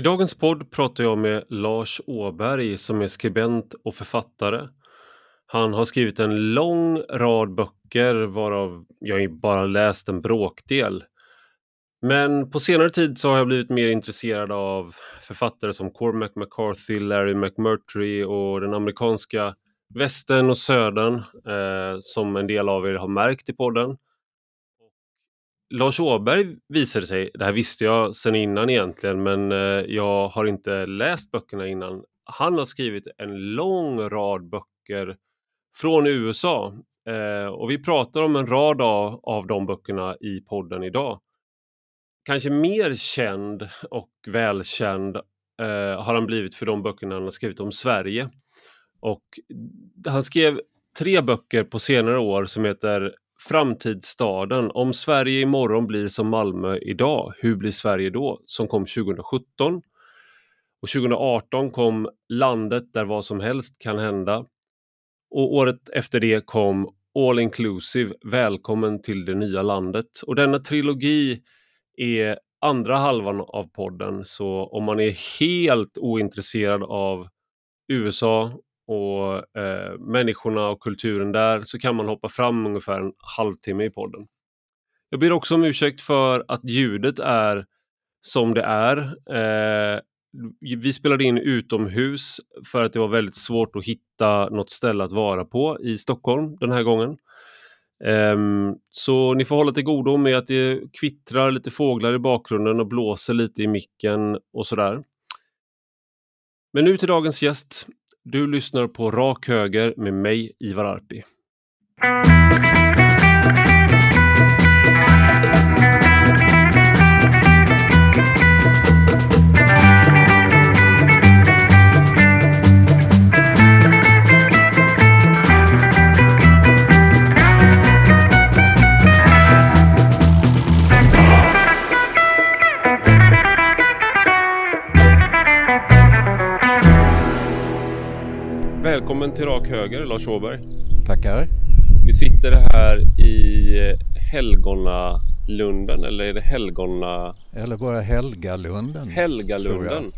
I dagens podd pratar jag med Lars Åberg som är skribent och författare. Han har skrivit en lång rad böcker varav jag bara läst en bråkdel. Men på senare tid så har jag blivit mer intresserad av författare som Cormac McCarthy, Larry McMurtry och den amerikanska västern och södern eh, som en del av er har märkt i podden. Lars Åberg visade sig, det här visste jag sedan innan egentligen, men eh, jag har inte läst böckerna innan. Han har skrivit en lång rad böcker från USA eh, och vi pratar om en rad av, av de böckerna i podden idag. Kanske mer känd och välkänd eh, har han blivit för de böckerna han har skrivit om Sverige. Och han skrev tre böcker på senare år som heter Framtidsstaden. Om Sverige imorgon blir som Malmö idag, hur blir Sverige då? Som kom 2017. Och 2018 kom Landet där vad som helst kan hända. Och året efter det kom All Inclusive, Välkommen till det nya landet. Och denna trilogi är andra halvan av podden, så om man är helt ointresserad av USA och eh, människorna och kulturen där så kan man hoppa fram ungefär en halvtimme i podden. Jag ber också om ursäkt för att ljudet är som det är. Eh, vi spelade in utomhus för att det var väldigt svårt att hitta något ställe att vara på i Stockholm den här gången. Um, så ni får hålla till godo med att det kvittrar lite fåglar i bakgrunden och blåser lite i micken och sådär. Men nu till dagens gäst. Du lyssnar på Rak Höger med mig, Ivar Arpi. Välkommen till Rak Höger, Lars Åberg. Tackar. Vi sitter här i Helgonalunden, eller är det Helgona... Eller bara Helgalunden. Helgalunden.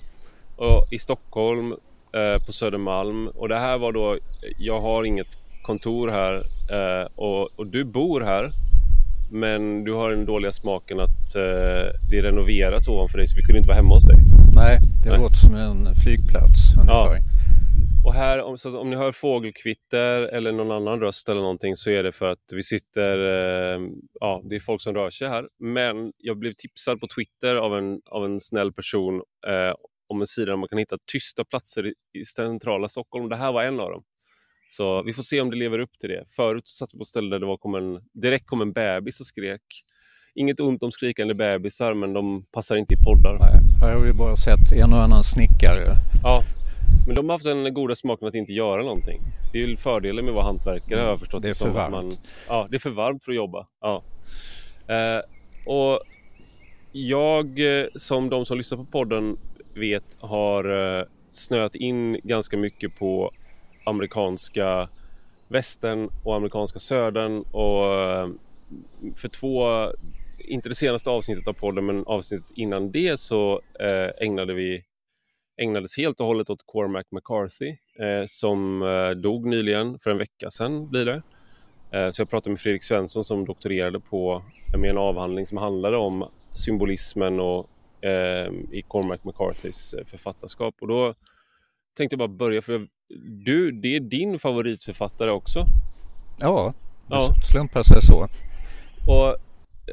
Och I Stockholm, eh, på Södermalm. Och det här var då, jag har inget kontor här eh, och, och, du bor här. Men du har den dåliga smaken att eh, det renoveras ovanför dig så vi kunde inte vara hemma hos dig. Nej, det Nej. låter som en flygplats ungefär. Ja. Och här, om, så om ni hör fågelkvitter eller någon annan röst eller någonting så är det för att vi sitter, eh, ja det är folk som rör sig här. Men jag blev tipsad på Twitter av en, av en snäll person eh, om en sida där man kan hitta tysta platser i, i centrala Stockholm. Det här var en av dem. Så vi får se om det lever upp till det. Förut satt vi på ställen där det var kom en, direkt kom en bebis och skrek. Inget ont om skrikande bebisar men de passar inte i poddar. Nej, här har vi bara sett en och annan snickare. Ja, men de har haft den goda smaken att inte göra någonting. Det är ju fördelen med att vara hantverkare mm. har jag förstått. Det är för varmt. Man, ja, det är för varmt för att jobba. Ja. Eh, och jag, eh, som de som lyssnar på podden vet, har eh, snöat in ganska mycket på amerikanska västern och amerikanska södern och eh, för två, inte det senaste avsnittet av podden men avsnittet innan det så eh, ägnade vi ägnades helt och hållet åt Cormac McCarthy eh, som eh, dog nyligen, för en vecka sedan blir det. Eh, så jag pratade med Fredrik Svensson som doktorerade på med en avhandling som handlade om symbolismen och, eh, i Cormac McCarthys författarskap. Och då tänkte bara börja, för du, det är din favoritförfattare också? Ja, ja. slumpar sig så. Och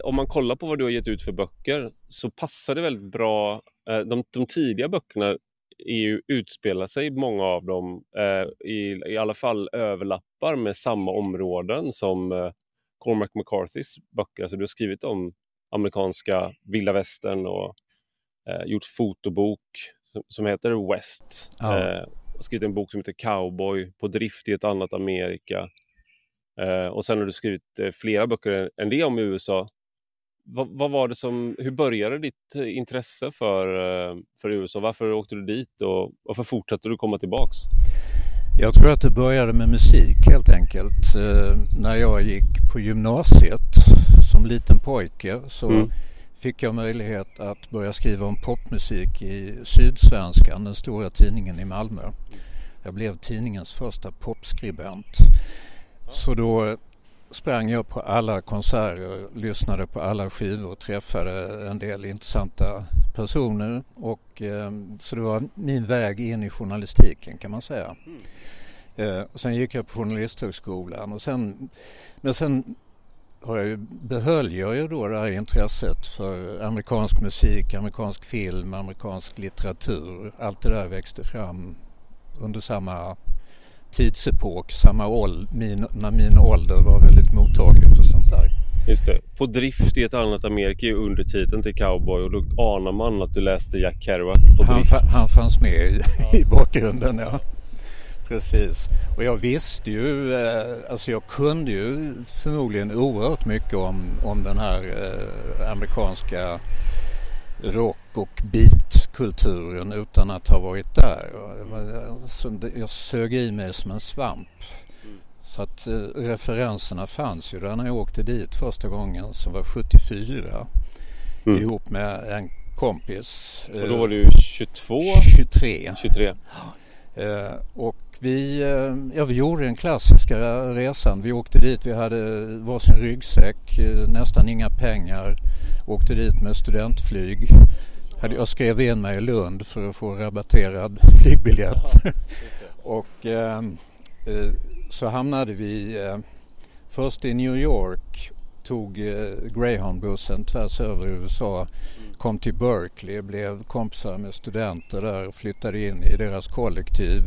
om man kollar på vad du har gett ut för böcker så passar det väldigt bra. Eh, de, de tidiga böckerna EU utspelar sig, många av dem, eh, i, i alla fall överlappar med samma områden som eh, Cormac McCarthys böcker. Alltså du har skrivit om amerikanska vilda västern och eh, gjort fotobok som, som heter West. Ja. Eh, skrivit en bok som heter Cowboy, På drift i ett annat Amerika. Eh, och sen har du skrivit eh, flera böcker än det om USA vad, vad, var det som, hur började ditt eh, intresse för, eh, för USA? Varför åkte du dit och varför fortsatte du komma tillbaks? Jag tror att det började med musik helt enkelt. Eh, när jag gick på gymnasiet som liten pojke så mm. Fick jag möjlighet att börja skriva om popmusik i Sydsvenskan, den stora tidningen i Malmö. Jag blev tidningens första popskribent. Så då sprang jag på alla konserter, lyssnade på alla skivor, träffade en del intressanta personer och eh, så det var min väg in i journalistiken kan man säga. Mm. Eh, sen gick jag på Journalisthögskolan och sen, men sen har jag ju, behöll jag ju då det här intresset för amerikansk musik, amerikansk film, amerikansk litteratur. Allt det där växte fram under samma tidsepok, samma ålder, min, när min ålder var väldigt mottaglig för sånt där. Just det. På drift i ett annat Amerika är undertiteln till cowboy och då anar man att du läste Jack Kerouac på drift. Han, han fanns med i, ja. i bakgrunden, ja. Precis. Och jag visste ju, eh, alltså jag kunde ju förmodligen oerhört mycket om, om den här eh, amerikanska rock och beatkulturen utan att ha varit där. Jag sög i mig som en svamp. Så att eh, referenserna fanns ju där när jag åkte dit första gången som var 74 mm. ihop med en kompis. Och då var du 22? 23. 23. Eh, och vi, eh, ja, vi gjorde den klassiska resan. Vi åkte dit, vi hade varsin ryggsäck, eh, nästan inga pengar. Åkte dit med studentflyg. Jag skrev in mig i Lund för att få rabatterad flygbiljett. och eh, så hamnade vi eh, först i New York, tog eh, Greyhound-bussen tvärs över USA, kom till Berkeley, blev kompisar med studenter där och flyttade in i deras kollektiv.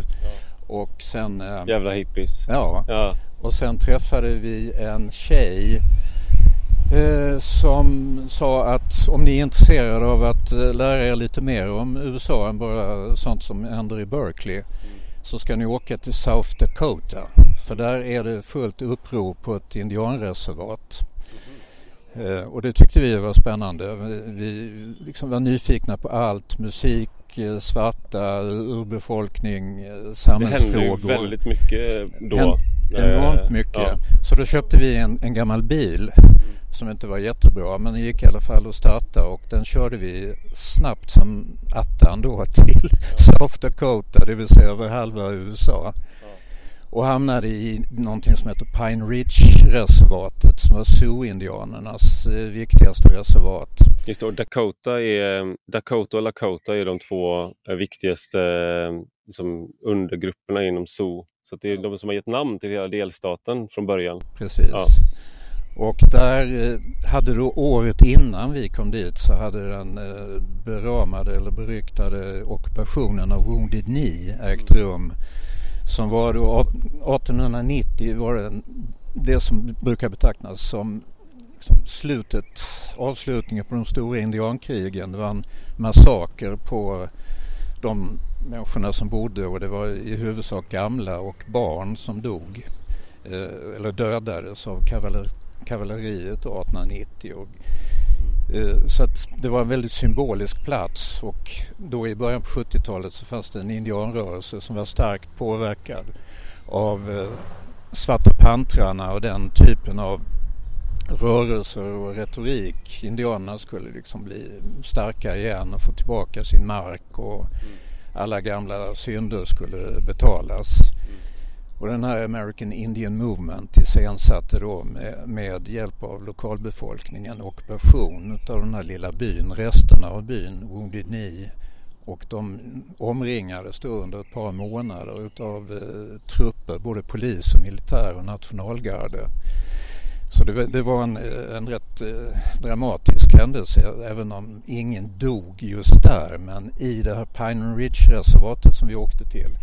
Och sen... Eh, Jävla hippies. Ja. ja. Och sen träffade vi en tjej eh, som sa att om ni är intresserade av att lära er lite mer om USA än bara sånt som händer i Berkeley mm. så ska ni åka till South Dakota. För där är det fullt uppror på ett indianreservat. Eh, och det tyckte vi var spännande. Vi liksom var nyfikna på allt, musik, Eh, svarta, urbefolkning, samhällsfrågor. Det hände ju väldigt mycket då. enormt mycket. Ja. Så då köpte vi en, en gammal bil som inte var jättebra men den gick i alla fall att starta och den körde vi snabbt som attan då till ja. South Dakota, det vill säga över halva USA och hamnade i någonting som heter Pine Ridge-reservatet som var Sioux-indianernas eh, viktigaste reservat. Just det, och Dakota, är, Dakota och Lakota är de två eh, viktigaste liksom, undergrupperna inom Sioux. Så det är de som har gett namn till hela delstaten från början. Precis. Ja. Och där hade då året innan vi kom dit så hade den beramade eller beryktade ockupationen av Wounded Knee ägt rum som var då 1890 var det det som brukar betraktas som liksom slutet, avslutningen på de stora indiankrigen. Det var en massaker på de människorna som bodde och det var i huvudsak gamla och barn som dog eh, eller dödades av kavalleriet 1890. Och Eh, så att det var en väldigt symbolisk plats och då i början på 70-talet så fanns det en indianrörelse som var starkt påverkad av eh, Svarta pantrarna och den typen av rörelser och retorik. Indianerna skulle liksom bli starka igen och få tillbaka sin mark och alla gamla synder skulle betalas. Och den här American Indian Movement iscensatte då med, med hjälp av lokalbefolkningen ockupation av den här lilla byn, resterna av byn, Wounded Knee. Och de omringades då under ett par månader utav eh, trupper, både polis och militär och nationalgarde. Så det, det var en, eh, en rätt eh, dramatisk händelse även om ingen dog just där. Men i det här Pine Ridge-reservatet som vi åkte till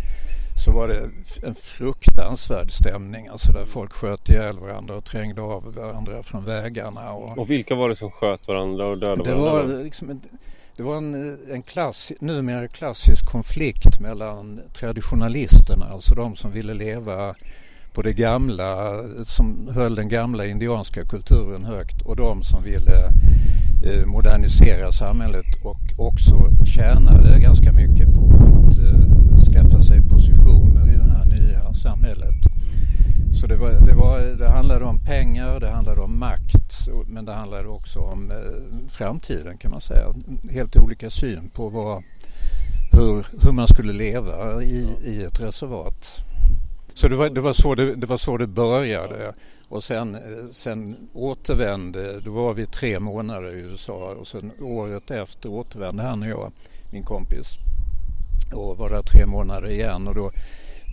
så var det en fruktansvärd stämning. Alltså där folk sköt ihjäl varandra och trängde av varandra från vägarna. Och, och vilka var det som sköt varandra och dödade det varandra? Var liksom en, det var en, en klass, numera klassisk konflikt mellan traditionalisterna, alltså de som ville leva på det gamla, som höll den gamla indianska kulturen högt och de som ville Eh, modernisera samhället och också tjänade ganska mycket på att eh, skaffa sig positioner i det här nya samhället. Så det var, det var det handlade om pengar, det handlade om makt men det handlade också om eh, framtiden kan man säga. Helt olika syn på vad, hur, hur man skulle leva i, i ett reservat. Så det var, det var, så, det, det, var så det började och sen, sen återvände, då var vi tre månader i USA och sen året efter återvände han och jag, min kompis och var där tre månader igen. Och då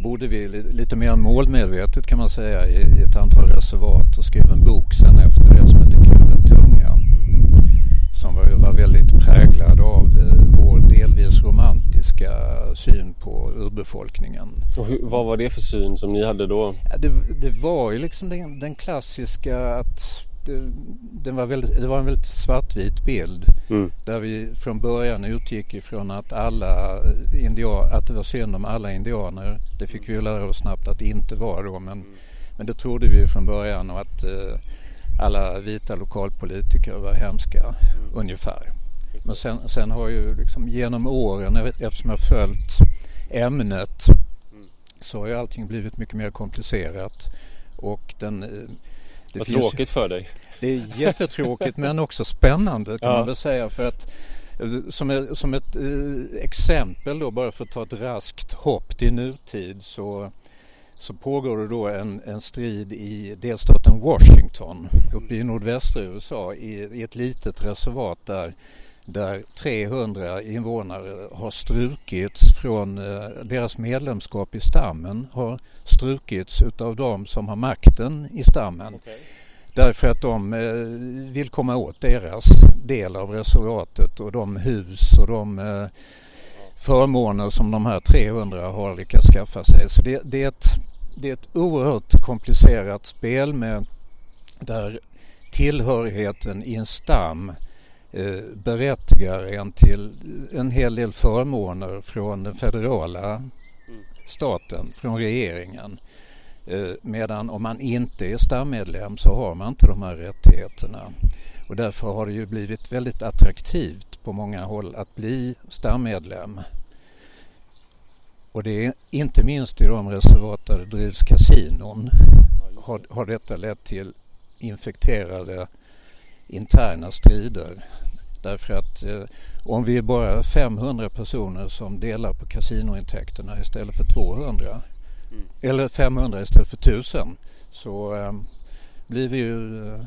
bodde vi lite mer målmedvetet kan man säga i, ett antal reservat och skrev en bok sen efter det som heter Kluven tunga. Som var, var väldigt präglad av eh, vår delvis romantiska syn på urbefolkningen. Och hur, vad var det för syn som ni hade då? Det, det var ju liksom den, den klassiska att det, var väldigt, det var en väldigt svartvit bild mm. där vi från början utgick ifrån att alla indian, att det var synd om alla indianer. Det fick vi lära oss snabbt att det inte var då men, mm. men det trodde vi från början och att eh, alla vita lokalpolitiker var hemska mm. ungefär. Men sen, sen, har ju liksom genom åren eftersom jag följt ämnet mm. så har ju allting blivit mycket mer komplicerat och den eh, det Vad finns, tråkigt för dig. Det är jättetråkigt men också spännande kan ja. man väl säga för att eh, som, som ett eh, exempel då bara för att ta ett raskt hopp till nutid så, så pågår det då en, en strid i delstaten Washington uppe i nordvästra USA i, i ett litet reservat där där 300 invånare har strukits från eh, deras medlemskap i stammen har strukits utav de som har makten i stammen. Okay. Därför att de eh, vill komma åt deras del av reservatet och de hus och de eh, förmåner som de här 300 har lyckats skaffa sig. Så det, det, är, ett, det är ett oerhört komplicerat spel med där tillhörigheten i en stam Eh, berättigar en till en hel del förmåner från den federala staten, från regeringen. Eh, medan om man inte är stammedlem så har man inte de här rättigheterna. Och därför har det ju blivit väldigt attraktivt på många håll att bli stammedlem. Och det är inte minst i de reservat där det drivs kasinon har, har detta lett till infekterade interna strider. Därför att eh, om vi är bara 500 personer som delar på kasinointäkterna istället för 200 mm. eller 500 istället för 1000 så eh, blir vi ju eh,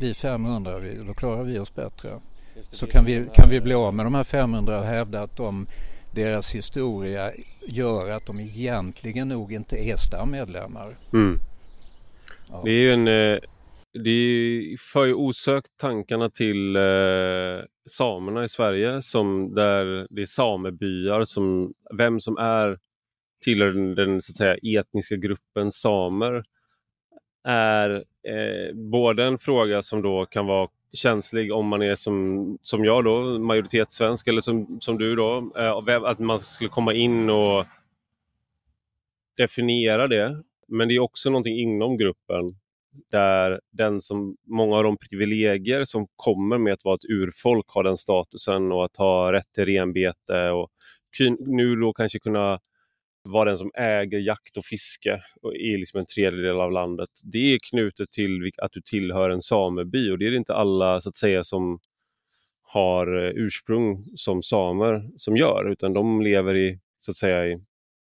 vi 500, vi, då klarar vi oss bättre. Så kan vi, kan vi bli av med de här 500 och hävda att de, deras historia gör att de egentligen nog inte är stammedlemmar. Mm. Ja. Det är ju en, eh, det för ju osökt tankarna till eh, samerna i Sverige som där det är samebyar som vem som är tillhör den, den så att säga, etniska gruppen samer är eh, både en fråga som då kan vara känslig om man är som, som jag då, majoritetssvensk eller som, som du då, eh, att man skulle komma in och definiera det. Men det är också någonting inom gruppen där den som, många av de privilegier som kommer med att vara ett urfolk har den statusen och att ha rätt till renbete och nu då kanske kunna vara den som äger jakt och fiske i liksom en tredjedel av landet. Det är knutet till att du tillhör en sameby och det är det inte alla så att säga som har eh, ursprung som samer som gör utan de lever i så att säga i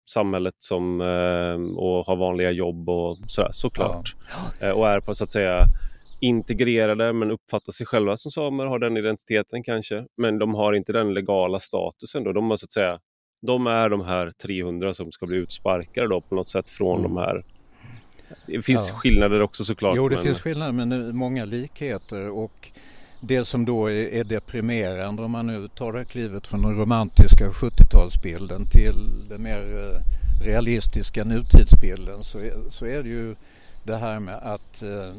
samhället som, eh, och har vanliga jobb och sådär, såklart. Ja. Eh, och är på så att säga integrerade men uppfattar sig själva som samer, har den identiteten kanske. Men de har inte den legala statusen. Då. De, har, så att säga, de är de här 300 som ska bli utsparkade då på något sätt från mm. de här det finns ja. skillnader också såklart. Jo, det men... finns skillnader men många likheter och det som då är, deprimerande om man nu tar det klivet från den romantiska 70-talsbilden till den mer eh, realistiska nutidsbilden så är, så är det ju det här med att eh,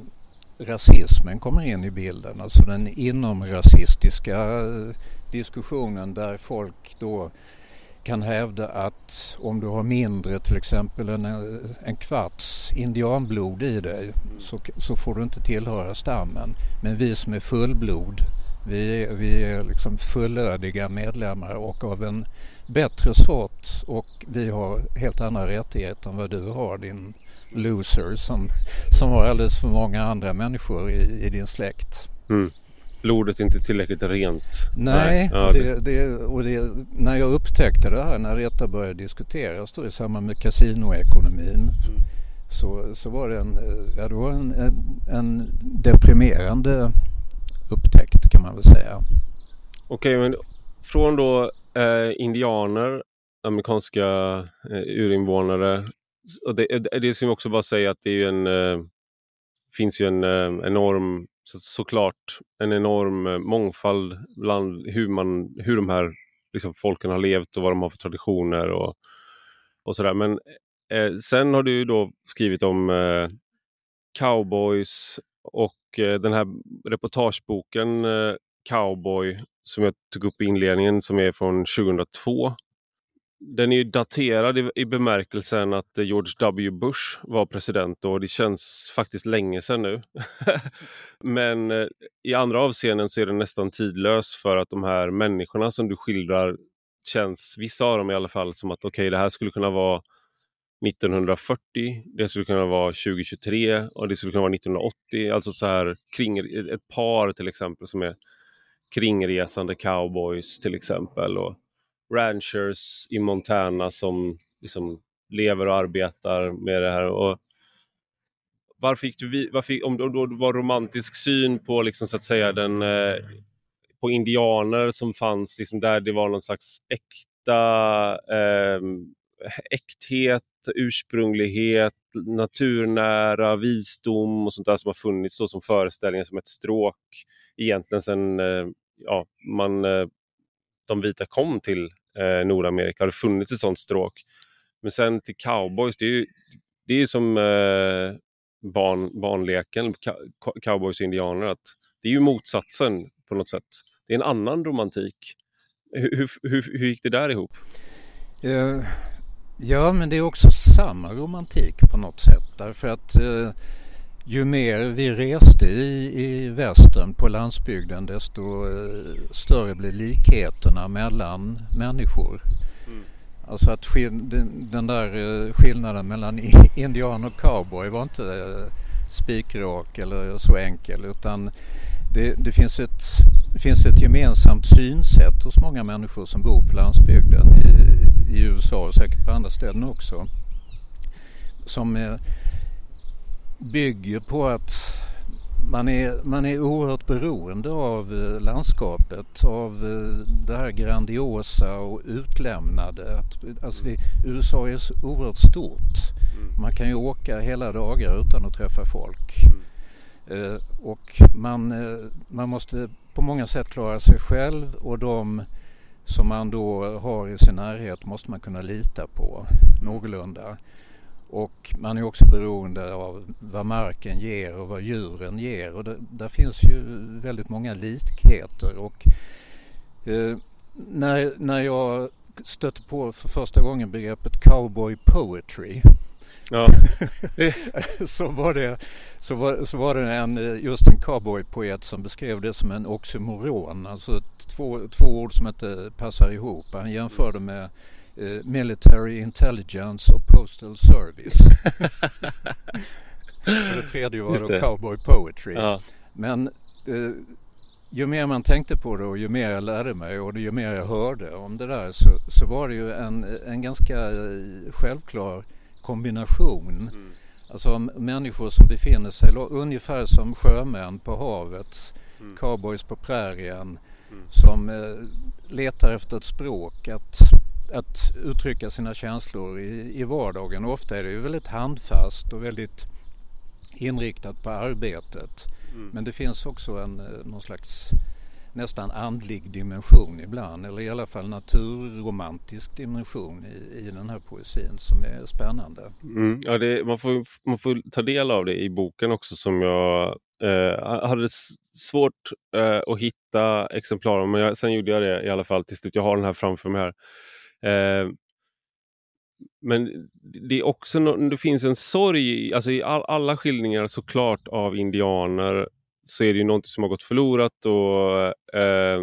rasismen kommer in i bilden. Alltså den inomrasistiska eh, diskussionen där folk då kan hävda att om du har mindre till exempel en, eh, en kvarts indianblod i dig så, så får du inte tillhöra stammen. Men vi som är fullblod Vi, vi är liksom fullödiga medlemmar och av en bättre sort och vi har helt andra rättigheter än vad du har din loser som, som har alldeles för många andra människor i, i din släkt. Mm. Blodet inte tillräckligt rent. Nej, ja, det, det, och det, när jag upptäckte det här, när detta började diskuteras då i samband med kasinoekonomin mm. så, så var det en, ja, det var en, en, en deprimerande upptäckt kan man väl säga. Okej, men från då eh, indianer, amerikanska eh, urinvånare och det, det ska vi också bara säga att det är ju en, eh, finns ju en eh, enorm, så, såklart, en enorm eh, mångfald bland hur, man, hur de här liksom, folken har levt och vad de har för traditioner och, och sådär. Men eh, sen har du ju då skrivit om eh, cowboys och eh, den här reportageboken eh, Cowboy som jag tog upp i inledningen som är från 2002 den är ju daterad i, i bemärkelsen att eh, George W Bush var president och det känns faktiskt länge sedan nu. Men eh, i andra avseenden så är den nästan tidlös för att de här människorna som du skildrar känns, vissa av dem i alla fall, som att okej okay, det här skulle kunna vara 1940, det skulle kunna vara 2023 och det skulle kunna vara 1980. Alltså så här kring ett par till exempel som är kringresande cowboys till exempel. Och, ranchers i Montana som liksom lever och arbetar med det här. Och varför gick du varför, om det var romantisk syn på liksom, så att säga den eh, på indianer som fanns liksom, där det var någon slags äkta eh, äkthet, ursprunglighet, naturnära visdom och sånt där som har funnits då som föreställningar som ett stråk egentligen sen eh, ja, man, eh, de vita kom till eh, Nordamerika har det funnits ett sånt stråk. Men sen till cowboys, det är ju, det är som eh, barn, barnleken, cowboys och indianer. Att det är ju motsatsen på något sätt. Det är en annan romantik. Hur, hur, hur gick det där ihop? Eh, ja, men det är också samma romantik på något sätt. Därför att eh, ju mer vi reste i, i västern på landsbygden desto eh, större blev likheterna mellan människor. Mm. Alltså att den där eh, skillnaden mellan indian och cowboy var inte eh, spikrak eller så enkel utan det, det, finns, ett, finns ett gemensamt synsätt hos många människor som bor på landsbygden i, i USA och säkert på andra ställen också. Som bygger på att man är, man är oerhört beroende av eh, landskapet, av eh, det här grandiosa och utlämnade. Att, alltså det, USA är så oerhört stort. Mm. Man kan ju åka hela dagar utan att träffa folk. Mm. Eh, och man, eh, man måste på många sätt klara sig själv och de som man då har i sin närhet måste man kunna lita på någorlunda. Och man är också beroende av vad marken ger och vad djuren ger. Och det, där finns ju väldigt många likheter. Och, eh, när, när jag stötte på för första gången begreppet cowboy poetry Ja. så, var det, så, var, så var det en, just en cowboypoet som beskrev det som en oxymoron. Alltså två, två ord som inte passar ihop. Han jämförde med Eh, military Intelligence och Postal Service. och det tredje var då Cowboy Poetry. Ja. Men eh, ju mer man tänkte på det och ju mer jag lärde mig och ju mer jag hörde om det där så, så var det ju en, en ganska eh, självklar kombination. Mm. Alltså människor som befinner sig ungefär som sjömän på havet, mm. cowboys på prärien mm. som eh, letar efter ett språk, att att uttrycka sina känslor i, i vardagen. ofta är det ju väldigt handfast och väldigt inriktat på arbetet. Mm. Men det finns också en eh, någon slags nästan andlig dimension ibland eller i alla fall naturromantisk dimension i, i den här poesin som är spännande. Mm, ja, det, man, får, man får ta del av det i boken också som jag eh, hade svårt eh, att hitta exemplar men jag, sen gjorde jag det i alla fall till slut. Jag har den här framför mig här. Eh, men det är också no det finns en sorg, alltså i all, alla skildringar såklart av indianer så är det ju någonting som har gått förlorat och eh,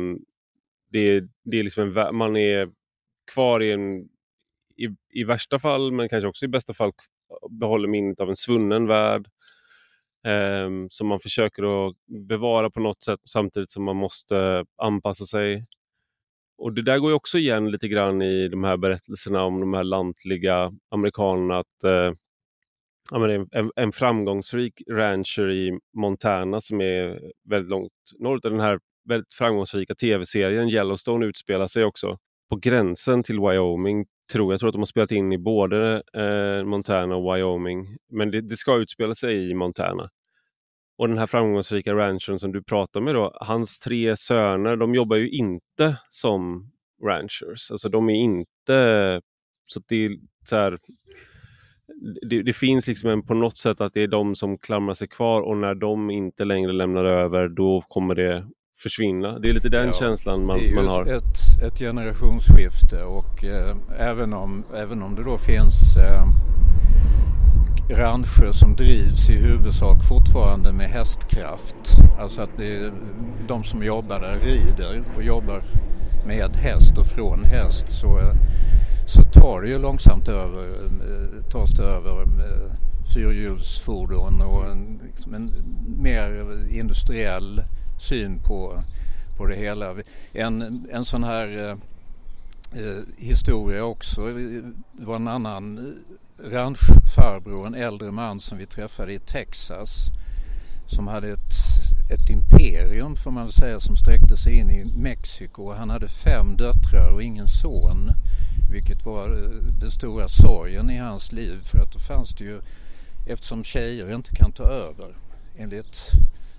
det, det är liksom en, man är kvar i en, i, i värsta fall, men kanske också i bästa fall behåller minnet av en svunnen värld eh, som man försöker att bevara på något sätt samtidigt som man måste anpassa sig. Och Det där går ju också igen lite grann i de här berättelserna om de här lantliga amerikanerna. att eh, en, en framgångsrik rancher i Montana som är väldigt långt norrut. Den här väldigt framgångsrika tv-serien Yellowstone utspelar sig också på gränsen till Wyoming. Tror jag. tror att de har spelat in i både eh, Montana och Wyoming. Men det, det, ska utspela sig i Montana. Och den här framgångsrika ranchern som du pratar med då, hans tre söner, de jobbar ju inte som ranchers. Alltså de är inte... Så det är så här, det, det, finns liksom en, på något sätt att det är de som klamrar sig kvar och när de inte längre lämnar över då kommer det försvinna. Det är lite den ja, känslan man, man har. Det är ett, ett generationsskifte och eh, även, om, även om det då finns eh, branscher som drivs i huvudsak fortfarande med hästkraft. Alltså att det är de som jobbar där rider och jobbar med häst och från häst så så tar det ju långsamt över, eh, tas det över eh, fyrhjulsfordon och en, liksom en mer industriell syn på, på det hela. En, en sån här eh, eh historia också, det var en annan ranchfarbror, en äldre man som vi träffade i Texas som hade ett, ett imperium får man väl säga som sträckte sig in i Mexiko. Han hade fem döttrar och ingen son. Vilket var eh, den stora sorgen i hans liv för att då fanns det ju, eftersom tjejer inte kan ta över enligt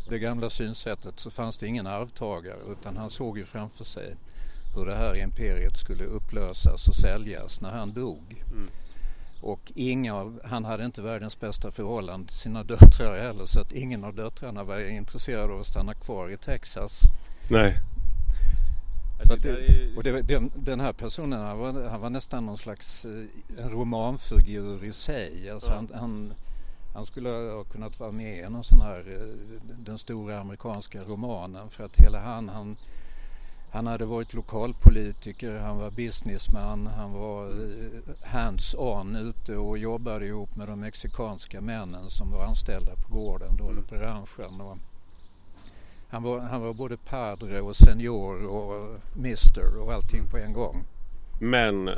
det gamla synsättet så fanns det ingen arvtagare utan han såg ju framför sig hur det här imperiet skulle upplösas och säljas när han dog. Mm. Och inga, han hade inte världens bästa förhållande till sina döttrar heller så att ingen av döttrarna var intresserad av att stanna kvar i Texas. Nej. Så det, och det, den, den, här personen han var, han var nästan någon slags eh, en romanfigur i sig. Alltså ja. han, han, han, skulle ha kunnat vara med i någon sån här eh, den stora amerikanska romanen för att hela han, han han hade varit lokalpolitiker, han var businessman, han var eh, hands-on ute och jobbade ihop med de mexikanska männen som var anställda på gården då, eller på ranchen. Och han, var, han var både padre och senior och mister och allting på en gång. Men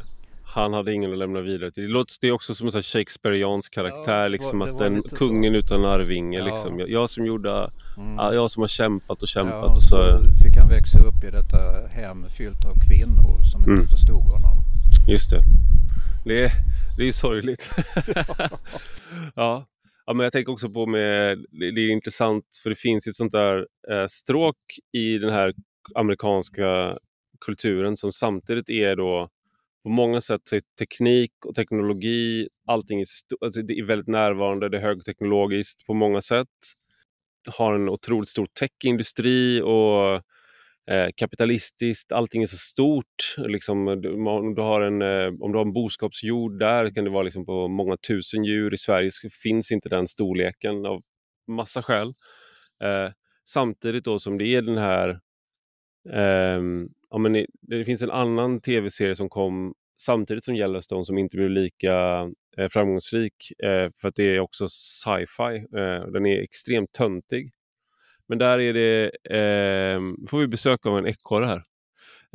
han hade ingen att lämna vidare till. Det låter det är också som en Shakespeareansk karaktär, ja, liksom var, att den kungen utan arvinge. Ja. Liksom. Jag, jag, som gjorde, mm. jag som har kämpat och kämpat. Ja, och så, så fick han växa upp i detta hem fyllt av kvinnor som inte mm. förstod honom. Just det. Det är, det är ju sorgligt. ja. ja, men jag tänker också på med, det, det är intressant för det finns ett sånt där eh, stråk i den här amerikanska kulturen som samtidigt är då på många sätt så är teknik och teknologi, allting är, alltså det är väldigt närvarande, det är högteknologiskt på många sätt. Har en otroligt stor techindustri och eh, kapitalistiskt, allting är så stort. Liksom, om, du har en, eh, om du har en boskapsjord där kan det vara liksom på många tusen djur. I Sverige finns inte den storleken av massa skäl. Eh, samtidigt då som det är den här eh, ja, men det finns en annan tv-serie som kom samtidigt som Yellowstone som inte blev lika eh, framgångsrik eh, för att det är också sci-fi. Eh, den är extremt töntig. Men där är det, ehm, får vi besök av en ekorre här.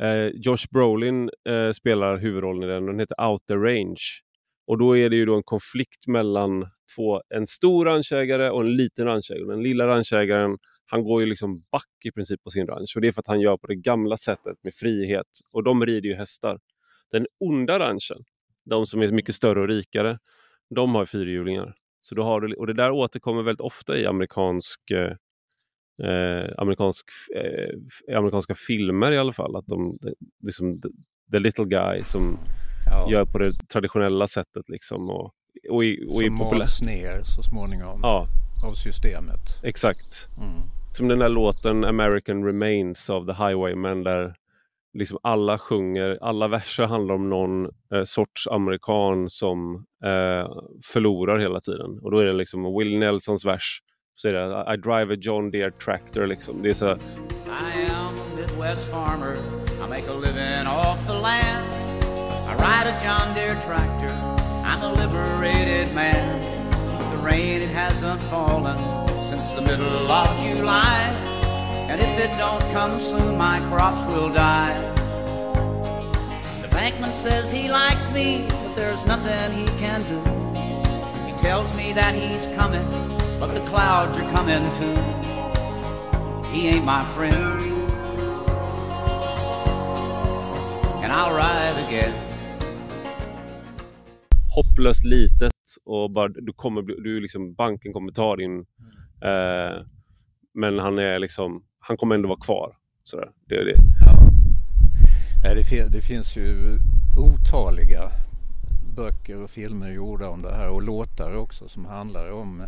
Eh, Josh Brolin eh, spelar huvudrollen i den och den heter Outer Range. Och då är det ju då en konflikt mellan två, en stor ranchägare och en liten ranchägare. Den lilla ranchägaren han går ju liksom back i princip på sin ranch och det är för att han gör på det gamla sättet med frihet och de rider ju hästar. Den onda ranchen, de som är mycket större och rikare, de har fyrhjulingar. Så då har du, och det där återkommer väldigt ofta i amerikansk, eh, eh amerikansk, eh, amerikanska filmer i alla fall. Att de, liksom, the, the little guy som ja. gör på det traditionella sättet. Liksom, och, och, i, och som mals ner så småningom ja. av systemet. Exakt. Mm. Som den där låten American Remains av The Highwaymen där liksom alla sjunger, alla verser handlar om någon eh, sorts amerikan som eh, förlorar hela tiden. Och då är det liksom Will Nelsons vers så är det I drive a John Deere tractor liksom. Det är så I am a Midwest farmer. I make a living off the land. I ride a John Deere tractor. I'm a liberated man. The rain it hasn't fallen since the middle of July. And if it don't come soon, my crops will die. The bankman says he likes me, but there's nothing he can do. He tells me that he's coming, but the clouds are coming too. He ain't my friend. And I'll ride again. hopplöst litet och bara du kommer bli- du liksom banken kommer ta din mm. Eh, men han är liksom han kommer ändå vara kvar. Sådär. Det är det. Ja. Nej, det, fin- det finns ju otaliga böcker och filmer gjorda om det här och låtar också som handlar om,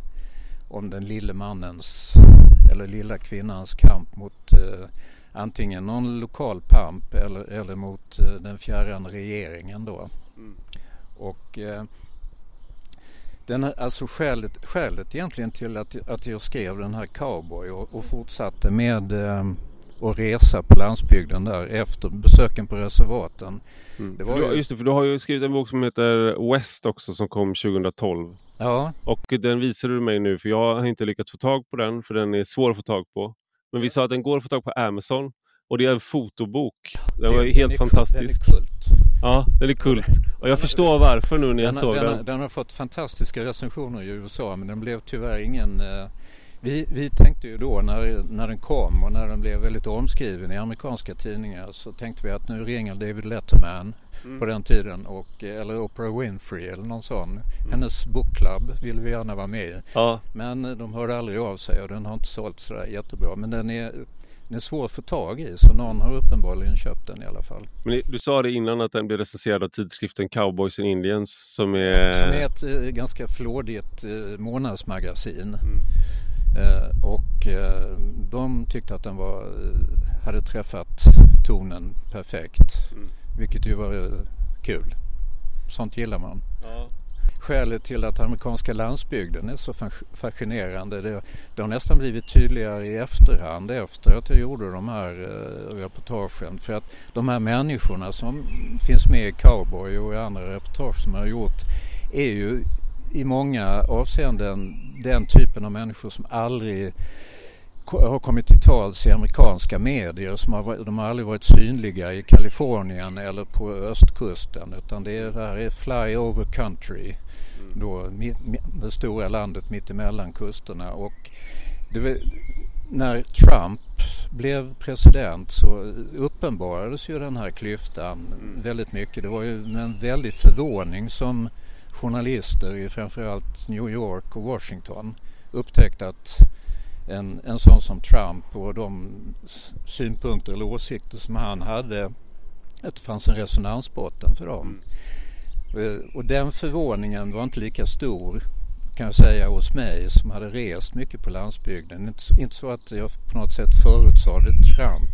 om den lille mannens eller lilla kvinnans kamp mot eh, antingen någon lokal pamp eller, eller mot eh, den fjärran regeringen då. Mm. Och eh, den, är- alltså skälet, skälet egentligen till att, att jag skrev den här Cowboy och, och fortsatte med eh, resa på landsbygden där efter besöken på reservaten. Mm. Det var du, ju- Just det, för du har ju skrivit en bok som heter West också som kom 2012. Ja, Och den visade du mig nu för jag har inte lyckats få tag på den för den är svår att få tag på. Men vi sa att den går att få tag på Amazon och det är en fotobok. Den var ju den helt är, fantastisk. Den är kult. Ja, den är kult. Och jag förstår varför nu när jag Den, såg den, den. den har fått fantastiska recensioner i USA men den blev tyvärr ingen... Eh, vi, vi tänkte ju då när, när den kom och när den blev väldigt omskriven i amerikanska tidningar så tänkte vi att nu ringer David Letterman Mm. på den tiden och, eh, eller Oprah Winfrey eller någon sån. Hennes bokklubb vill vi gärna vara med i. Ja, Men eh, de hörde aldrig av sig och den har inte sålt sådär jättebra. Men den är, den är svår att få tag i så någon har uppenbarligen köpt den i alla fall. men du sa det innan att den blev recenserad av tidskriften Cowboys and Indians som är... Som är ett eh, ganska flådigt eh, månadsmagasin. Mm. Eh, och eh, de tyckte att den var, eh, hade träffat tonen perfekt. Mm. Vilket ju var eh, kul. Sånt gillar man. Ja. Skälet till att amerikanska landsbygden är så fascinerande det, det har nästan blivit tydligare i efterhand efter att jag gjorde de här eh, reportagen. För att de här människorna som finns med i Cowboy och i andra reportage som jag har gjort är ju i många avseenden den typen av människor som aldrig har kommit till tals i amerikanska medier. Som har, de har aldrig varit synliga i Kalifornien eller på östkusten utan det, är, det här är ”fly over country. Då, det stora landet mitt emellan kusterna. Och var- när Trump blev president så uppenbarades ju den här klyftan väldigt mycket. Det var ju med en väldig förvåning som journalister i framförallt New York och Washington upptäckte att en, en sån som Trump och de synpunkter eller åsikter som han hade, att det fanns en resonansbotten för dem. Eh, Och den förvåningen var inte lika stor kan jag säga hos mig som hade rest mycket på landsbygden. Inte, så- inte så att jag på något sätt förutsade Trump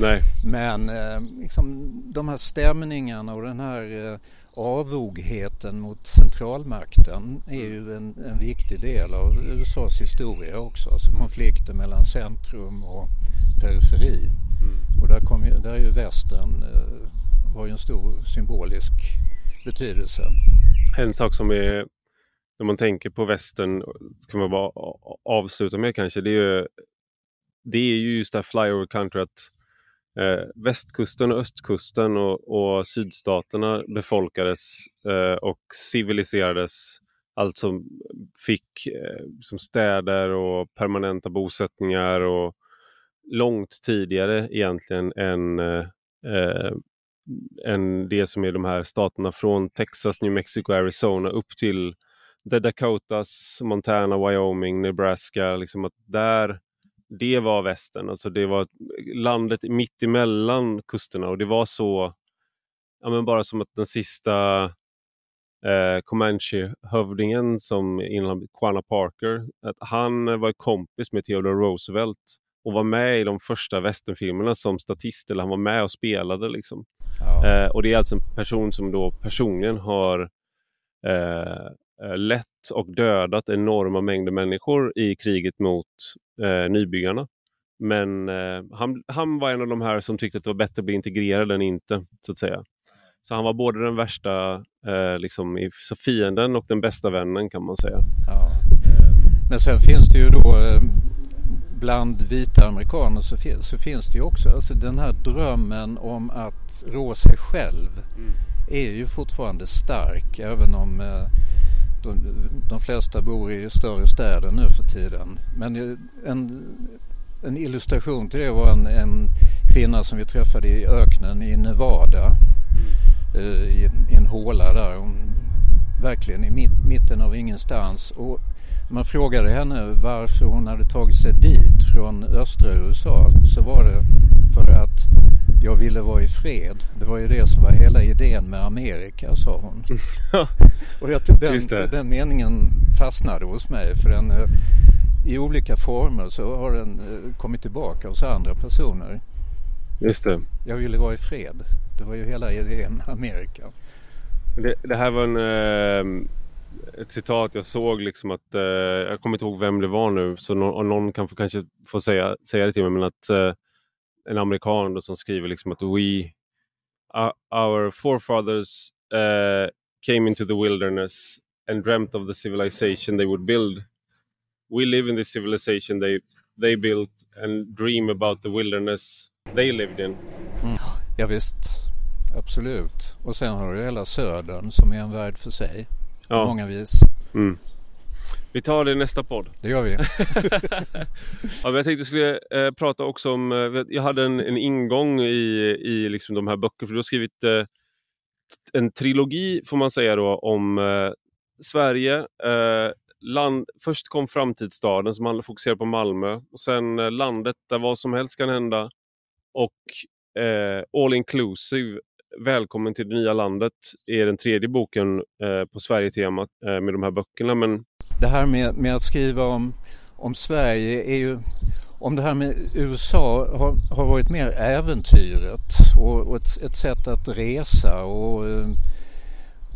Nej. men eh, liksom, de här stämningarna och den här eh, avogheten mot centralmakten är ju en, en viktig del av USAs historia också. Alltså konflikten mellan centrum och periferi. Och där, kom ju, där är ju västern eh, har ju en stor symbolisk betydelse. En sak som är, när man tänker på västern, ska man bara avsluta med kanske, det är ju, det är ju just det här flyover country att eh, västkusten och östkusten och, och sydstaterna befolkades eh, och civiliserades. Alltså fick eh, som städer och permanenta bosättningar och långt tidigare egentligen än eh, eh än det som är de här staterna från Texas, New Mexico, Arizona upp till The Dakotas, Montana, Wyoming, Nebraska. Liksom att där, det var västern. Alltså det var landet mitt emellan kusterna och det var så, ja men bara som att den sista eh, Comanche-hövdingen som innan Quanah Parker, att han var kompis med Theodore Roosevelt och var med i de första västernfilmerna som statist, eller han var med och spelade liksom. Ja. Eh, och det är alltså en person som då personligen har eh, eh, lett och dödat enorma mängder människor i kriget mot eh, nybyggarna. Men eh, han, han var en av de här som tyckte att det var bättre att bli integrerad än inte, så att säga. Så han var både den värsta eh, liksom, fienden och den bästa vännen kan man säga. Ja. Men sen finns det ju då bland vita amerikaner så, så, finns det ju också alltså den här drömmen om att rå sig själv mm. är ju fortfarande stark även om eh, de, de, flesta bor i större städer nu för tiden. Men en, en illustration till det var en, en kvinna som vi träffade i öknen i Nevada. Mm. Uh, i, i, en håla där. Hon, verkligen i mitt, mitten av ingenstans. Och man frågade henne varför hon hade tagit sig dit från östra USA så var det för att jag ville vara i fred. Det var ju det som var hela idén med Amerika, sa hon. och jag, den, den meningen fastnade hos mig för den eh, i olika former så har den eh, kommit tillbaka hos andra personer. Just det. Jag ville vara i fred. Det var ju hela idén med Amerika. Det, det här var en, eh, ett citat jag såg liksom att, eh, jag kommer inte ihåg vem det var nu, så no någon kan få, kanske få säga, säga det till mig, men att eh, en amerikan då som skriver liksom att we, uh, our forefathers uh, came into the wilderness and dreamt of the civilization they would build. We live in the civilization they, they built and dream about the wilderness they lived in. Mm. Ja, visst, absolut. Och sen har du hela södern som är en värld för sig. Ja. På många vis. Mm. Vi tar det i nästa podd. Det gör vi. ja, men jag tänkte skulle eh, prata också om, eh, jag hade en, en ingång i, i liksom de här böckerna, för du har skrivit eh, en trilogi får man säga då om eh, Sverige. Eh, land, först kom Framtidsstaden som fokuserar på Malmö och sen eh, landet där vad som helst kan hända och All Inclusive Välkommen till det nya landet är den tredje boken eh, på Sverige-temat eh, med de här böckerna. Men... Det här med, med att skriva om, om Sverige är ju om det här med USA har, har varit mer äventyret och, och ett, ett, sätt att resa och, eh,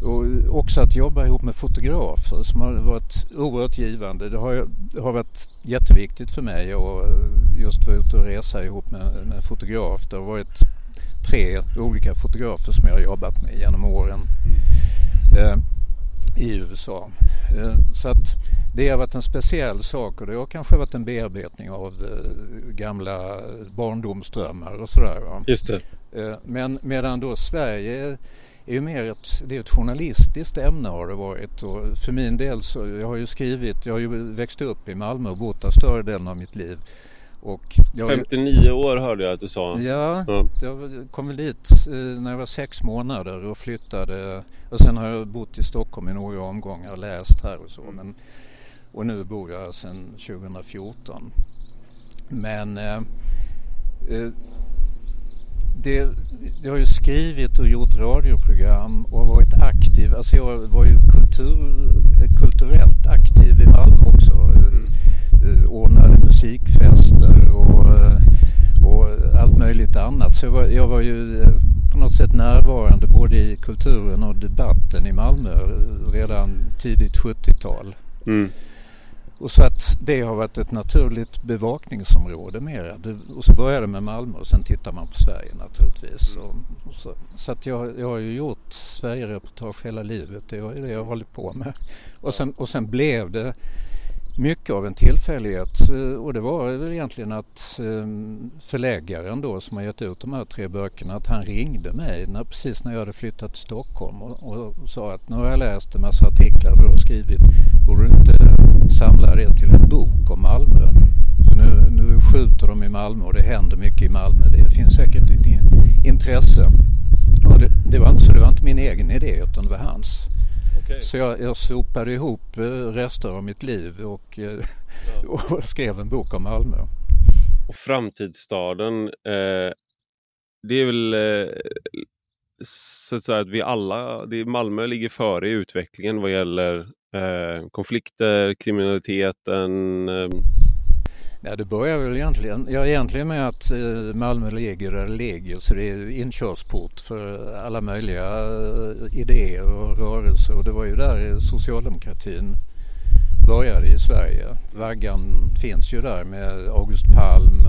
och också att jobba ihop med fotografer som har varit oerhört givande. Det har, det har varit jätteviktigt för mig att just vara ute och resa ihop med, med fotograf. Det har varit tre olika fotografer som jag har jobbat med genom åren mm. eh, i USA. Eh, så att det har varit en speciell sak och det har kanske varit en bearbetning av eh, gamla barndomsdrömmar och sådär. Just det. Men medan då Sverige är ju mer ett, det är ett journalistiskt ämne har det varit och för min del så, jag har ju skrivit, jag har ju växt upp i Malmö och bott där större delen av mitt liv. Jag, 59 år hörde jag att du sa. Ja, ja. jag kom dit eh, när jag var sex månader och flyttade. Och sen har jag bott i Stockholm i några omgångar och läst här och så. Men, och nu bor jag sedan 2014. Men eh, eh, det, jag har ju skrivit och gjort radioprogram och varit aktiv. Alltså jag var ju kultur, kulturellt aktiv i Malmö också. Eh, ordnade musikfester och, eh, och allt Så jag var, jag var ju eh, på något sätt närvarande både i kulturen och debatten i Malmö redan tidigt 70-tal. Mm. Och så att det har varit ett naturligt bevakningsområde mera. och så började det med Malmö och sen tittar man på Sverige naturligtvis. Mm. Och så så att jag, jag har ju gjort Sverige-reportage hela livet. Det är det jag har hållit på med. Och sen, och sen blev det mycket av en tillfällighet eh, och det var väl egentligen att ehm, förläggaren då som har gett ut de här tre böckerna att han ringde mig när, precis när jag hade flyttat till Stockholm och, och sa att nu har jag läst en massa artiklar du har skrivit. Borde du inte samla det till en bok om Malmö? För nu, nu skjuter de i Malmö och det händer mycket i Malmö. Det finns säkert ett intresse. Och det, det var, så det var inte min egen idé utan det var hans. Okay. Så jag, jag sopade ihop eh, rester av mitt liv och, eh, ja. och skrev en bok om Malmö. Och Framtidsstaden, eh, det är väl eh, så att säga att vi alla, det är Malmö ligger före i utvecklingen vad gäller eh, konflikter, kriminaliteten. Ja, det börjar väl egentligen, ja, egentligen med att eh, Malmö ligger där det ligger så det är inkörsport för alla möjliga eh, idéer och rörelser och det var ju där socialdemokratin började i Sverige. Vaggan finns ju där med August Palm,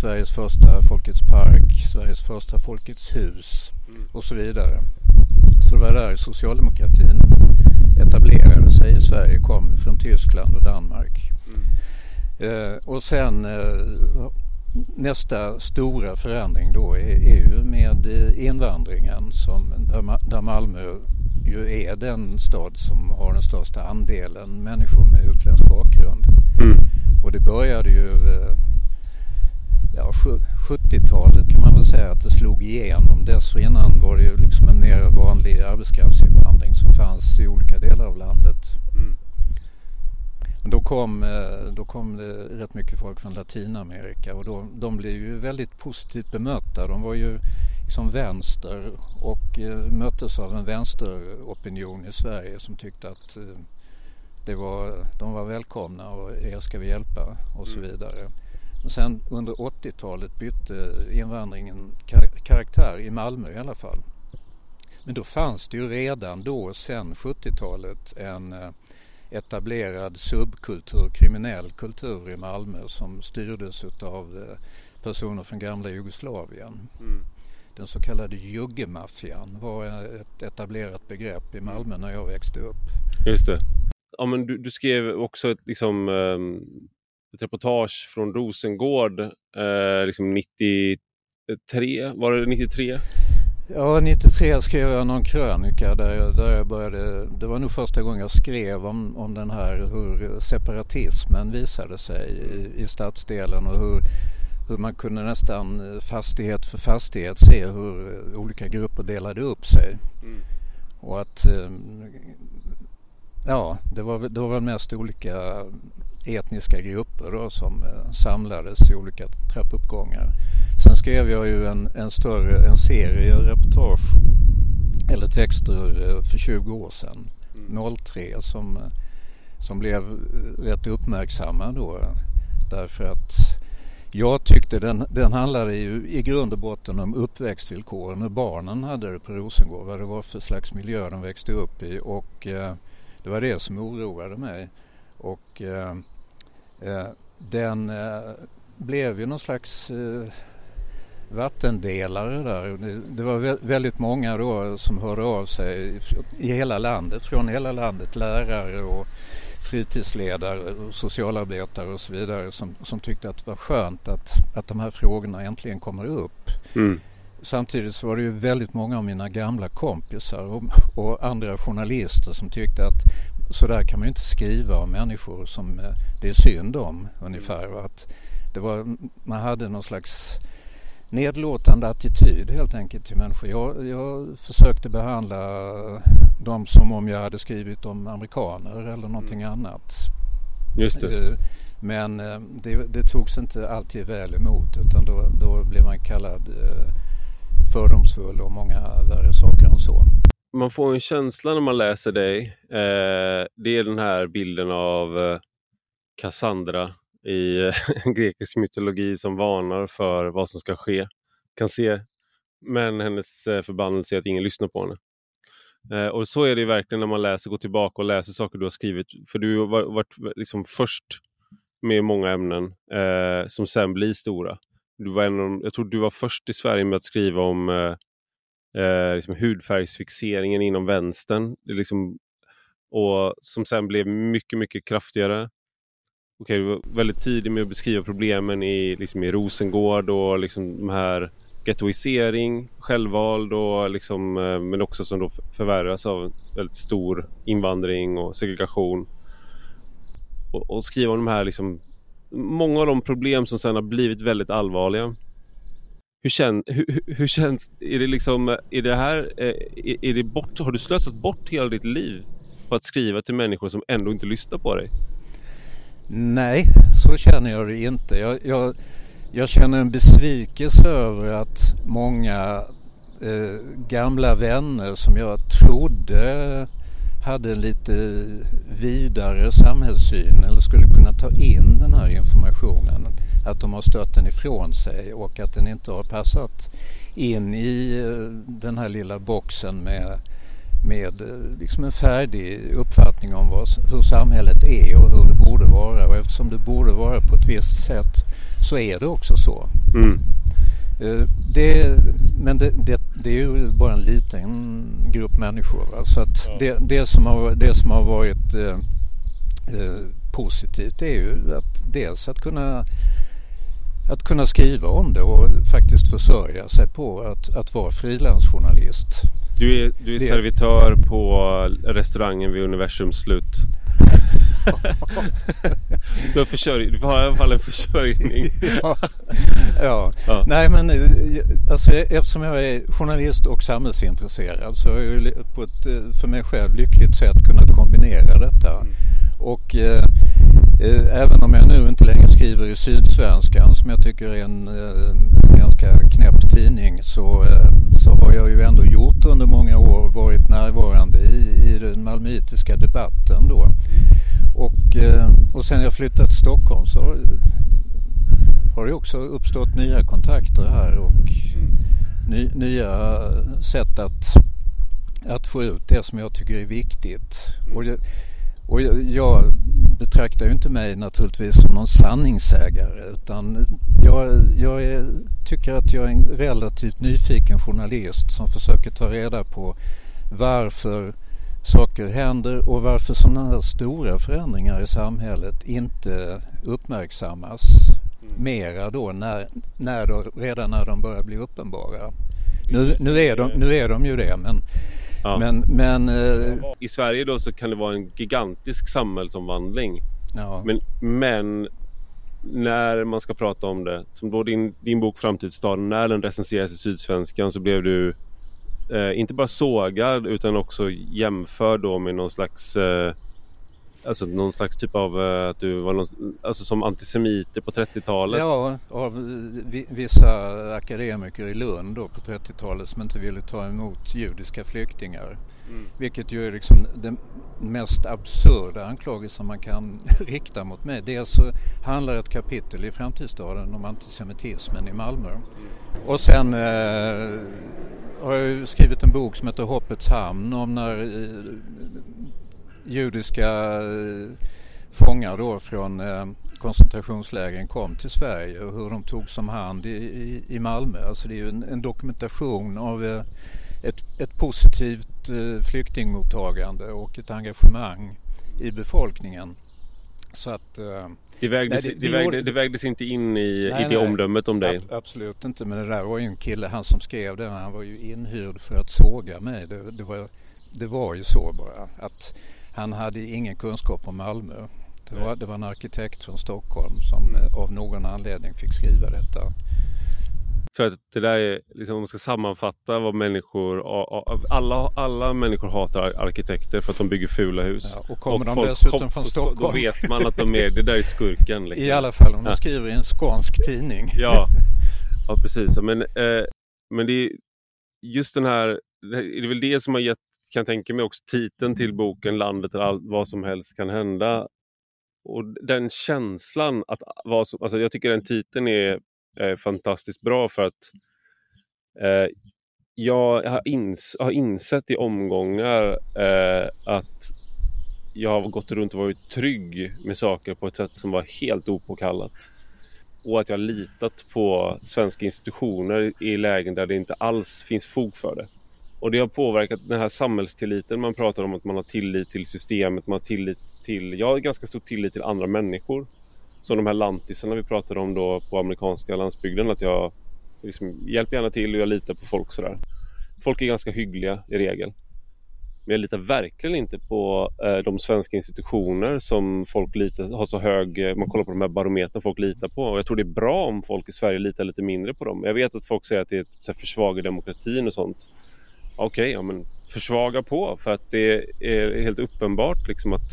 Sveriges första Folkets park, Sveriges första Folkets hus och så vidare. Så det var där socialdemokratin etablerade sig i Sverige, kom från Tyskland och Danmark. Mm och sen eh, nästa stora förändring då är, är ju med eh, invandringen som, där, där Malmö ju är den stad som har den största andelen människor med utländsk bakgrund. Mm. Och det började ju eh, ja, 70-talet kan man väl säga att det slog igenom. Dessförinnan var det ju liksom en mer vanlig arbetskraftsinvandring som fanns i olika delar av landet. Mm. Då kom, eh, då kom det rätt mycket folk från Latinamerika och då, de blev ju väldigt positivt bemötta. De var ju liksom vänster och eh, möttes av en vänsteropinion i Sverige som tyckte att eh, det var, de var välkomna och er ska vi hjälpa och så mm. vidare. Och sen under 80-talet bytte invandringen karaktär i Malmö i alla fall. Men då fanns det ju redan då, sen 70-talet, en etablerad subkultur, kriminell kultur i Malmö som styrdes av eh, personer från gamla Jugoslavien. Mm. Den så kallade juggemaffian var ett etablerat begrepp i Malmö när jag växte upp. Just det. Ja, men du, du skrev också ett, liksom, ehm, ett reportage från Rosengård eh, liksom 93, var det 93? Ja, 93 skrev jag någon krönika där jag, där jag började, det var nog första gången jag skrev om, om den här hur separatismen visade sig i, i stadsdelen och hur, hur man kunde nästan fastighet för fastighet se hur olika grupper delade upp sig. Mm. Och att eh, ja, det var, det var väl mest olika etniska grupper då som eh, samlades i olika trappuppgångar. Sen skrev jag ju en, en större en serie reportage eller texter eh, för 20 år sedan, mm. 03, som, eh, som blev rätt uppmärksamma då därför att jag tyckte den, den handlade ju i grund och botten om uppväxtvillkoren, hur barnen hade det på Rosengård, vad det var för slags miljö de växte upp i och eh, det var det som oroade mig. Och eh, eh den eh, blev ju någon slags vattendelare där. Det, det, var väldigt många då som hörde av sig i hela landet, från hela landet, lärare och fritidsledare, och socialarbetare och så vidare som, som tyckte att det var skönt att, att de här frågorna äntligen kommer upp. Mm. Samtidigt så var det ju väldigt många av mina gamla kompisar och, och andra journalister som tyckte att så där kan man ju inte skriva om människor som eh, det är synd om ungefär. Att det var, man hade någon slags nedlåtande attityd helt enkelt till människor. Jag, jag försökte behandla dem som om jag hade skrivit om amerikaner eller någonting mm. annat. Just det. Eh, men eh, det, det togs inte alltid väl emot utan då, då blev man kallad fördomsfull och många värre saker än så man får en känsla när man läser dig. Eh, det är den här bilden av eh, Cassandra i eh, grekisk mytologi som varnar för vad som ska ske. Kan se, men hennes eh, förbannelse är att ingen lyssnar på henne. Eh, och så är det verkligen när man läser, går tillbaka och läser saker du har skrivit. För du har varit liksom först med många ämnen eh, som sen blir stora. Du var en av, jag tror du var först i Sverige med att skriva om eh, liksom hudfärgsfixeringen inom vänstern. Det liksom, och som sen blev mycket, mycket kraftigare. Okej, du var väldigt tidig med att beskriva problemen i, liksom i Rosengård och liksom de här gettoisering, självvald och liksom, eh, men också som då förvärras av väldigt stor invandring och segregation. Och, och skriva om de här liksom, många av de problem som sen har blivit väldigt allvarliga. Hur, kän, hur, hur, känns, är det liksom, är det här, eh, är, är det bort, har du slösat bort hela ditt liv på att skriva till människor som ändå inte lyssnar på dig? Nej, så känner jag det inte. Jag, jag, jag känner en besvikelse över att många eh, gamla vänner som jag trodde hade en lite vidare samhällssyn eller skulle kunna ta in den här informationen. Att de har stött den ifrån sig och att den inte har passat in i eh, den här lilla boxen med, med eh, liksom en färdig uppfattning om vad, hur samhället är och hur det borde vara. Och eftersom det borde vara på ett visst sätt så är det också så. Mm. Eh, det, men det, det, det, är ju bara en liten grupp människor. Va? Så att ja. det, det, som har, det som har varit eh, eh, positivt är ju att dels att kunna att kunna skriva om det och faktiskt försörja sig på att, att vara frilansjournalist. Du är, du är servitör på restaurangen vid universums slut. du, har försörj, du har i alla fall en försörjning. ja. ja. Ja. nej men eh, alltså, eftersom jag är journalist och samhällsintresserad så har jag på ett eh, för mig själv lyckligt sätt kunnat kombinera detta. Mm. Och eh, eh, även om jag nu inte längre skriver i Sydsvenskan som jag tycker är en, eh, ganska knäpp tidning så, eh, så har jag ju ändå gjort under många år varit närvarande i, i den malmöitiska debatten då. Och, eh, och sen jag flyttat till Stockholm så har, har det också uppstått nya kontakter här och ny, nya sätt att, att få ut det som jag tycker är viktigt. Och det, och jag betraktar ju inte mig naturligtvis som någon sanningssägare utan jag, jag är, tycker att jag är en relativt nyfiken journalist som försöker ta reda på varför saker händer och varför sådana här stora förändringar i samhället inte uppmärksammas mm. mera då när, när då, redan när de börjar bli uppenbara. Nu, nu, är de, nu är de ju det men Ja. Men, men, eh... I Sverige då så kan det vara en gigantisk samhällsomvandling. Ja. Men, men när man ska prata om det, som då din, din bok Framtidsstaden, när den recenseras i Sydsvenskan så blev du eh, inte bara sågad utan också jämförd då med någon slags eh, Alltså någon slags typ av uh, att du var någon, alltså som antisemiter på 30-talet? Ja, av vissa akademiker i Lund då på 30-talet som inte ville ta emot judiska flyktingar. Mm. Vilket ju är liksom den mest absurda anklagelsen man kan rikta mot mig. Dels så handlar ett kapitel i Framtidsstaden om antisemitismen i Malmö. Mm. Och sen eh, har jag skrivit en bok som heter Hoppets hamn om när eh, judiska eh, fångar då från eh, koncentrationslägren kom till Sverige och hur de togs om hand i, i, i Malmö. Alltså det är ju en, en dokumentation av eh, ett, ett positivt flyktingmottagande och ett engagemang i befolkningen. Så att, det, vägdes, nej, det, det, vägde, det, vägdes, inte in i, nej, i det omdömet om dig? Absolut inte, men det där var ju en kille, han som skrev det, han var ju inhyrd för att såga mig. Det, det, var, det var ju så bara att han hade ingen kunskap om Malmö. Det var, det var en arkitekt från Stockholm som mm. av någon anledning fick skriva detta. Så att det där är, liksom, om man ska sammanfatta vad människor, alla, alla människor hatar arkitekter för att de bygger fula hus. Ja, och kommer och de folk, dessutom kom, från Stockholm. Då vet man att de är, det där är skurken. Liksom. I alla fall om de skriver i en skånsk tidning. Ja, ja precis. Men, eh, men det är just den här, det är väl det som har gett kan tänka mig också titeln till boken Landet där allt, vad som helst kan hända. Och den känslan att vad som, alltså jag tycker den titeln är, är fantastiskt bra för att eh, jag har, ins, har, insett i omgångar eh, att jag har gått runt och varit trygg med saker på ett sätt som var helt opåkallat. Och att jag har litat på svenska institutioner i lägen där det inte alls finns fog för det. Och det har påverkat den här samhällstilliten man pratar om att man har tillit till systemet, man har tillit till, jag har ganska stor tillit till andra människor. Som de här lantisarna vi pratade om då på amerikanska landsbygden att jag liksom hjälper gärna till och jag litar på folk sådär. Folk är ganska hyggliga i regel. Men jag litar verkligen inte på eh, de svenska institutioner som folk litar, har så hög, eh, man kollar på de här barometrarna folk litar på. Och jag tror det är bra om folk i Sverige litar lite mindre på dem. Jag vet att folk säger att det är försvagar demokratin och sånt okej, okay, ja, men försvaga på för att det är helt uppenbart liksom att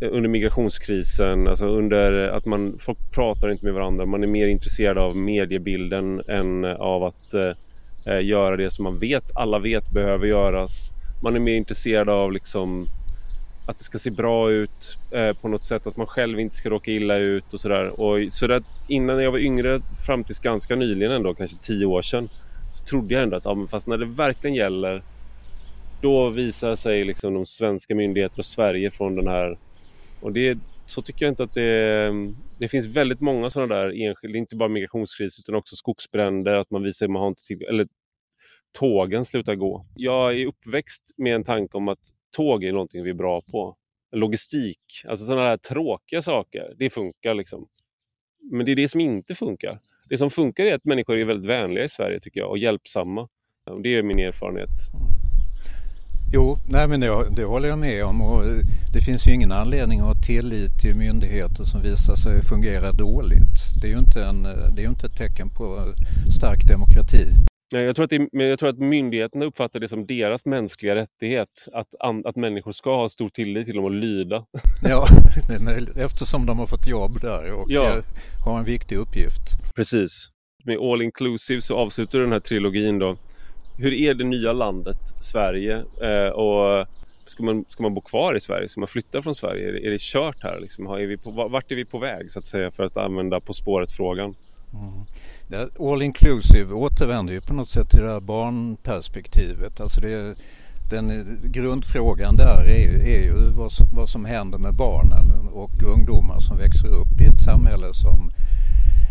under migrationskrisen, alltså under att man, folk pratar inte med varandra, man är mer intresserad av mediebilden än av att eh, göra det som man vet, alla vet behöver göras. Man är mer intresserad av liksom att det ska se bra ut eh, på något sätt. Att man själv inte ska råka illa ut och sådär. Och så där, innan jag var yngre, fram tills ganska nyligen ändå, kanske tio år sedan, så trodde jag ändå att ja, men fast när det verkligen gäller då visar sig liksom de svenska myndigheterna och Sverige från den här... Och det, så tycker jag inte att det... Det finns väldigt många sådana där enskilda, inte bara migrationskris utan också skogsbränder, att man visar att man har inte till, eller tågen slutar gå. Jag är uppväxt med en tanke om att tåg är någonting vi är bra på. Logistik, alltså sådana här tråkiga saker, det funkar liksom. Men det är det som inte funkar. Det som funkar är att människor är väldigt vänliga i Sverige tycker jag och hjälpsamma. Det är min erfarenhet. Jo, nej men det, det håller jag med om och det finns ju ingen anledning att ha tillit till myndigheter som visar sig fungera dåligt. Det är ju inte, en, det är inte ett tecken på stark demokrati. Nej, jag, tror att det, jag tror att myndigheterna uppfattar det som deras mänskliga rättighet att, att människor ska ha stor tillit till dem och lyda. Ja, eftersom de har fått jobb där och ja. har en viktig uppgift. Precis. Med All Inclusive så avslutar den här trilogin då hur är det nya landet Sverige? Eh, och ska man, ska man bo kvar i Sverige? Ska man flytta från Sverige? Är det, är det kört här? Liksom? Är vi på, vart är vi på väg så att säga för att använda På spåret-frågan? Mm. All inclusive återvänder ju på något sätt till det här barnperspektivet. Alltså det, den grundfrågan där är, är ju vad som, vad som händer med barnen och ungdomar som växer upp i ett samhälle som,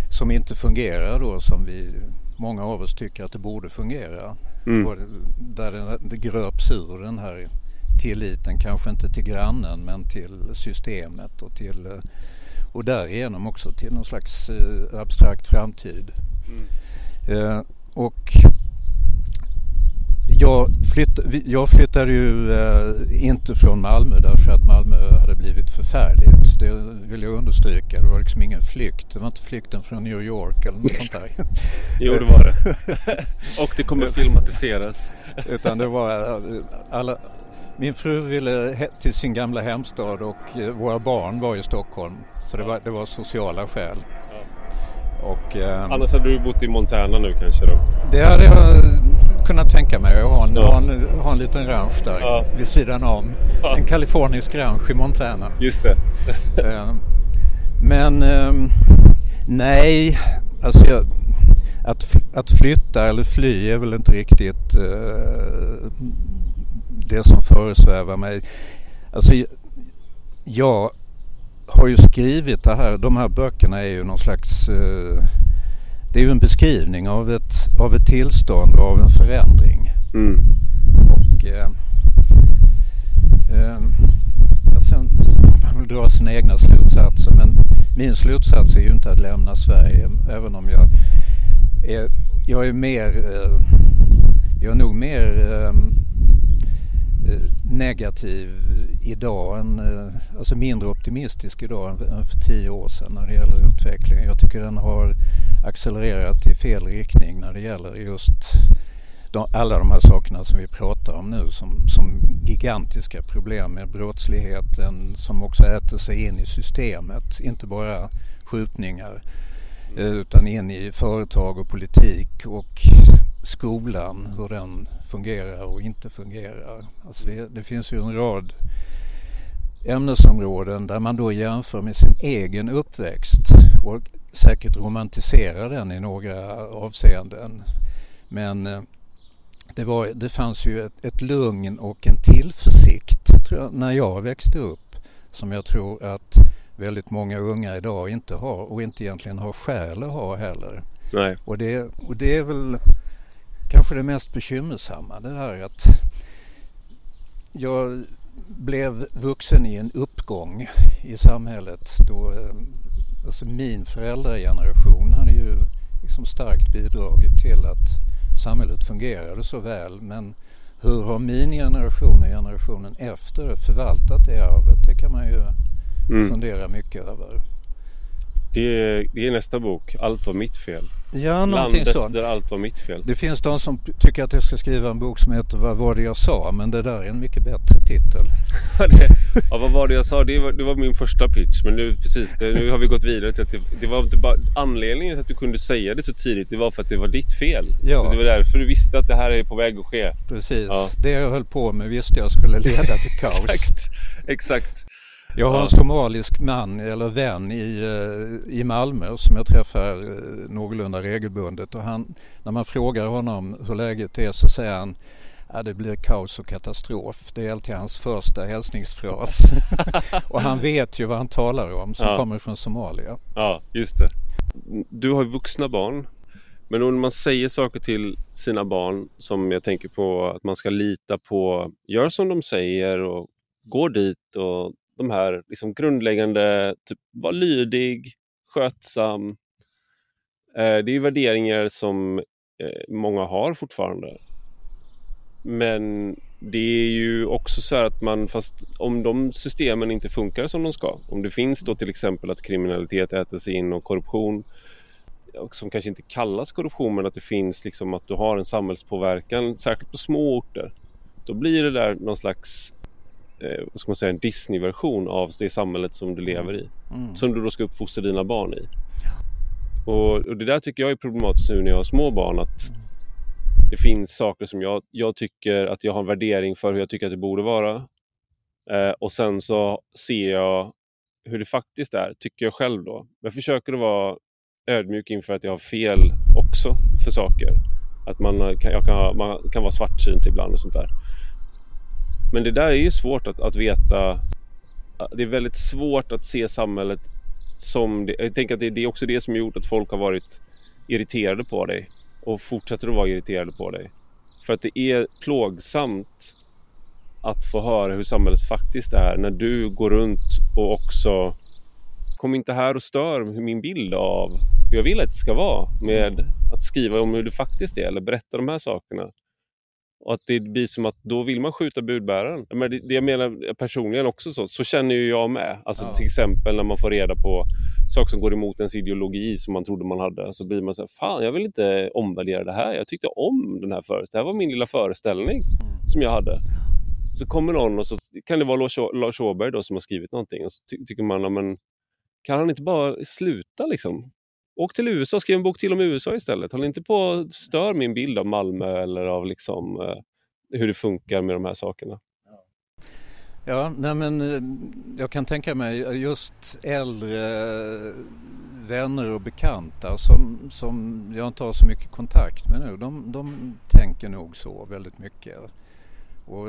som inte fungerar då som vi många av oss tycker att det borde fungera. Mm. Där det, det gröps ur den här tilliten, kanske inte till grannen men till systemet och till eh, och därigenom också till någon slags eh, abstrakt framtid. Mm. Eh, och jag, flytt, jag flyttade ju eh, inte från Malmö därför att Malmö hade blivit förfärligt. Det vill jag understryka. Det var liksom ingen flykt. Det var inte flykten från New York eller något sånt där. jo, det var det. Och det kommer filmatiseras. Utan det var eh, alla, min fru ville till sin gamla hemstad och eh, våra barn var i Stockholm. Så det var, det var sociala skäl. Och, eh, Annars hade du bott i Montana nu kanske då? Det hade jag kunnat tänka mig. Jag har en, ja. har en, har en liten ranch där ja. vid sidan om. Ja. En kalifornisk ranch i Montana. Just det. eh, men eh, nej, alltså jag, att, att flytta eller fly är väl inte riktigt eh, det som föresvävar mig. Alltså jag har ju skrivit det här, de här böckerna är ju någon slags eh, det är ju en beskrivning av ett, av ett tillstånd och av en förändring. Mm. Och eh, eh, sen får man väl dra sina egna slutsatser men min slutsats är ju inte att lämna Sverige även om jag är, jag är mer, eh, jag är nog mer eh, Eh, negativ idag, än, eh, alltså mindre optimistisk idag än för tio år sedan när det gäller utvecklingen. Jag tycker den har accelererat i fel riktning när det gäller just de, alla de här sakerna som vi pratar om nu som, som gigantiska problem med brottsligheten som också äter sig in i systemet, inte bara skjutningar eh, utan in i företag och politik och skolan, hur den fungerar och inte fungerar. Alltså det, det finns ju en rad ämnesområden där man då jämför med sin egen uppväxt och säkert romantiserar den i några avseenden. Men eh, det, var, det fanns ju ett, ett lugn och en tillförsikt jag, när jag växte upp som jag tror att väldigt många unga idag inte har och inte egentligen har skäl att ha heller. Nej. Och, det, och det är väl kanske det mest bekymmersamma det här att jag blev vuxen i en uppgång i samhället då eh, alltså min föräldrageneration hade ju liksom starkt bidragit till att samhället fungerade så väl men hur har min generation och generationen efter förvaltat det arvet? Det kan man ju mm. fundera mycket över. Det är, det är nästa bok, Allt var mitt fel. Ja, någonting Landet sånt. där allt var mitt fel. Det finns de som tycker att jag ska skriva en bok som heter Vad var det jag sa? Men det där är en mycket bättre titel. ja, vad var det jag sa? Det var, det var min första pitch. Men nu, precis, det, nu har vi gått vidare till att det, det var inte bara anledningen till att du kunde säga det så tidigt. Det var för att det var ditt fel. Ja. Så det var därför du visste att det här är på väg att ske. Precis. Ja. Det jag höll på med visste jag skulle leda till kaos. Exakt. Exakt. Jag har en somalisk man eller vän i, eh, i Malmö som jag träffar eh, någorlunda regelbundet och han, när man frågar honom hur läget är så säger han Ja, det blir kaos och katastrof. Det är alltid hans första hälsningsfras. och han vet ju vad han talar om som Ja. kommer från Somalia. Ja, just det. Du har ju vuxna barn. Men när man säger saker till sina barn som jag tänker på att man ska lita på, gör som de säger och gå dit och de här liksom grundläggande, typ var lydig, skötsam. Eh, det är ju värderingar som eh, många har fortfarande. Men det är ju också så här att man, fast om de systemen inte funkar som de ska, om det finns då till exempel att kriminalitet äter sig in och korruption, som kanske inte kallas korruption men att det finns liksom att du har en samhällspåverkan, särskilt på små orter, då blir det där någon slags eh, vad ska man säga, en Disney-version av det samhället som du lever i. Mm. Som du då ska uppfostra dina barn i. Och, och det där tycker jag är problematiskt nu när jag har små barn att det finns saker som jag, jag tycker att jag har en värdering för hur jag tycker att det borde vara. Eh, och sen så ser jag hur det faktiskt är, tycker jag själv då. Jag försöker att vara ödmjuk inför att jag har fel också för saker. Att man kan, kan, ha- man kan vara svartsynt ibland och sånt där. Men det där är ju svårt att, att veta. Det är väldigt svårt att se samhället som det. Jag tänker att det, det är också det som har gjort att folk har varit irriterade på dig och fortsätter att vara irriterade på dig. För att det är plågsamt att få höra hur samhället faktiskt är när du går runt och också Kom inte här och stör min bild av hur jag vill att det ska vara med att skriva om hur det faktiskt är eller berätta de här sakerna. Och att det blir som att då vill man skjuta budbäraren. Men det, det jag menar personligen också så, så känner ju jag med. Alltså Ja. till exempel när man får reda på saker som går emot ens ideologi som man trodde man hade. Så blir man så här, fan jag vill inte omvärdera det här. Jag tyckte om den här föreställningen. Det här var min lilla föreställning som jag hade. Så kommer någon och så kan det vara Lars Åberg då som har skrivit någonting och så ty tycker man, men kan han inte bara sluta liksom? Åk till USA, skriv en bok till om USA istället. Håll inte på och stör min bild av Malmö eller av liksom, eh, hur det funkar med de här sakerna. Ja, nej men eh, jag kan tänka mig eh, just äldre eh, vänner och bekanta som, som jag inte har så mycket kontakt med nu. De, de tänker nog så väldigt mycket. Och,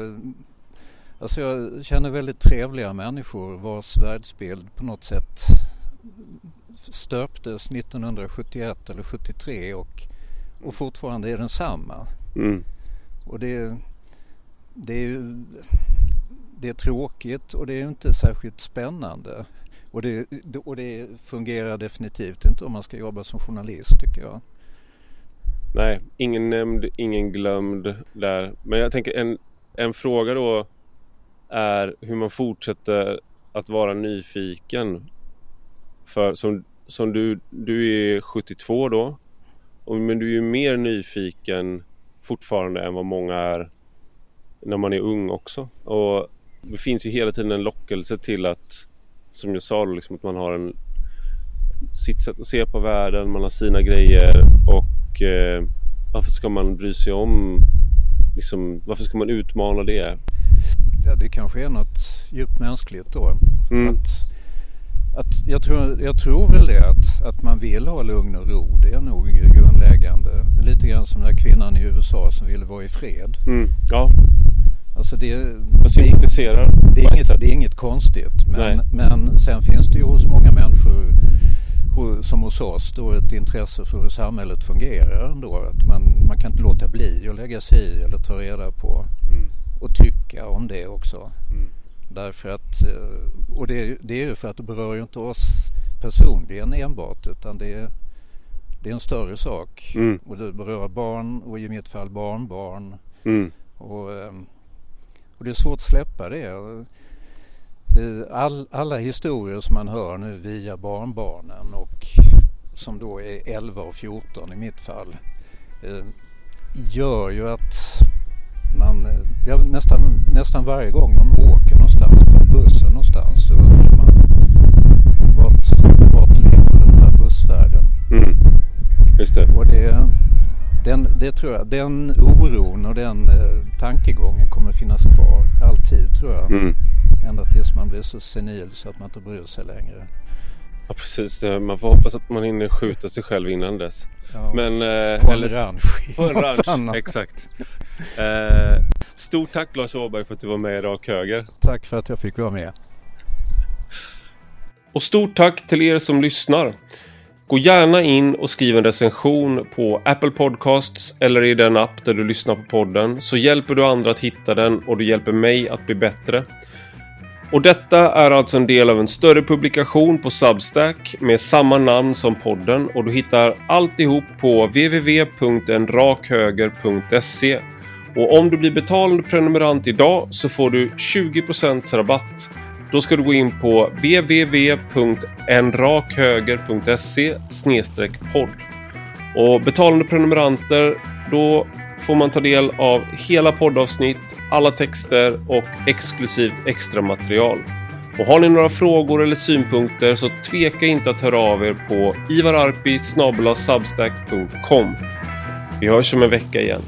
alltså jag känner väldigt trevliga människor vars världsbild på något sätt stöptes 1971 eller 73 och, och fortfarande är densamma. Mm. Och det, det är ju det är tråkigt och det är inte särskilt spännande. Och det, och det fungerar definitivt inte om man ska jobba som journalist tycker jag. Nej, ingen nämnd, ingen glömd där. Men jag tänker en, en fråga då är hur man fortsätter att vara nyfiken. För som, som du, du är 72 då. Och, men du är ju mer nyfiken fortfarande än vad många är när man är ung också. Och det finns ju hela tiden en lockelse till att, som jag sa, liksom, att man har en sitt sätt att se på världen, man har sina grejer och eh, varför ska man bry sig om, liksom, varför ska man utmana det? Ja, det kanske är något djupt mänskligt då. Mm. Att, att jag, tror, jag tror väl det att, att man vill ha lugn och ro. Det är nog grundläggande. Lite grann som den där kvinnan i USA som ville vara i fred. Mm. Ja, Alltså det, jag det, sympatiserar det, är på ett inget, det är inget konstigt. Men, Nej. men sen finns det ju hos många människor som hos oss då ett intresse för hur samhället fungerar ändå. Att man, man kan inte låta bli att lägga sig i eller ta reda på Mm. och tycka om det också. Mm. Därför att, eh, och det, det är ju för att det berör ju inte oss personligen enbart utan det är, det är en större sak. Mm. Och det berör barn och i mitt fall barnbarn. Mm. Och, ehm, och det är svårt att släppa det. Eh, All, alla historier som man hör nu via barnbarnen och som då är 11 och 14 i mitt fall, eh, gör ju att man, eh, ja, nästan, nästan varje gång man åker någonstans på bussen någonstans så undrar man vart, vart leder den här bussfärden? Mm. Just det. Och det, den, det tror jag, den oron och den eh, tankegången kommer finnas kvar alltid tror jag. Mm. Ända tills man blir så senil så att man inte bryr sig längre. Ja, precis. Man får hoppas att man hinner skjuta sig själv innan dess. Ja, Men, eh, på en eller- ranch. På en ranch, exakt. Eh, stort tack Lars Åberg för att du var med i Rak Höger. Tack för att jag fick vara med. Och stort tack till er som lyssnar. Gå gärna in och skriv en recension på Apple Podcasts eller i den app där du lyssnar på podden så hjälper du andra att hitta den och du hjälper mig att bli bättre. Och detta är alltså en del av en större publikation på Substack med samma namn som podden och du hittar alltihop på www.enrakhöger.se och om du blir betalande prenumerant idag så får du 20% rabatt då ska du gå in på www.enrakhöger.se podd. Och betalande prenumeranter, då får man ta del av hela poddavsnitt, alla texter och exklusivt extra material. Och har ni några frågor eller synpunkter så tveka inte att höra av er på ivararpi.substack.com Vi hörs om en vecka igen.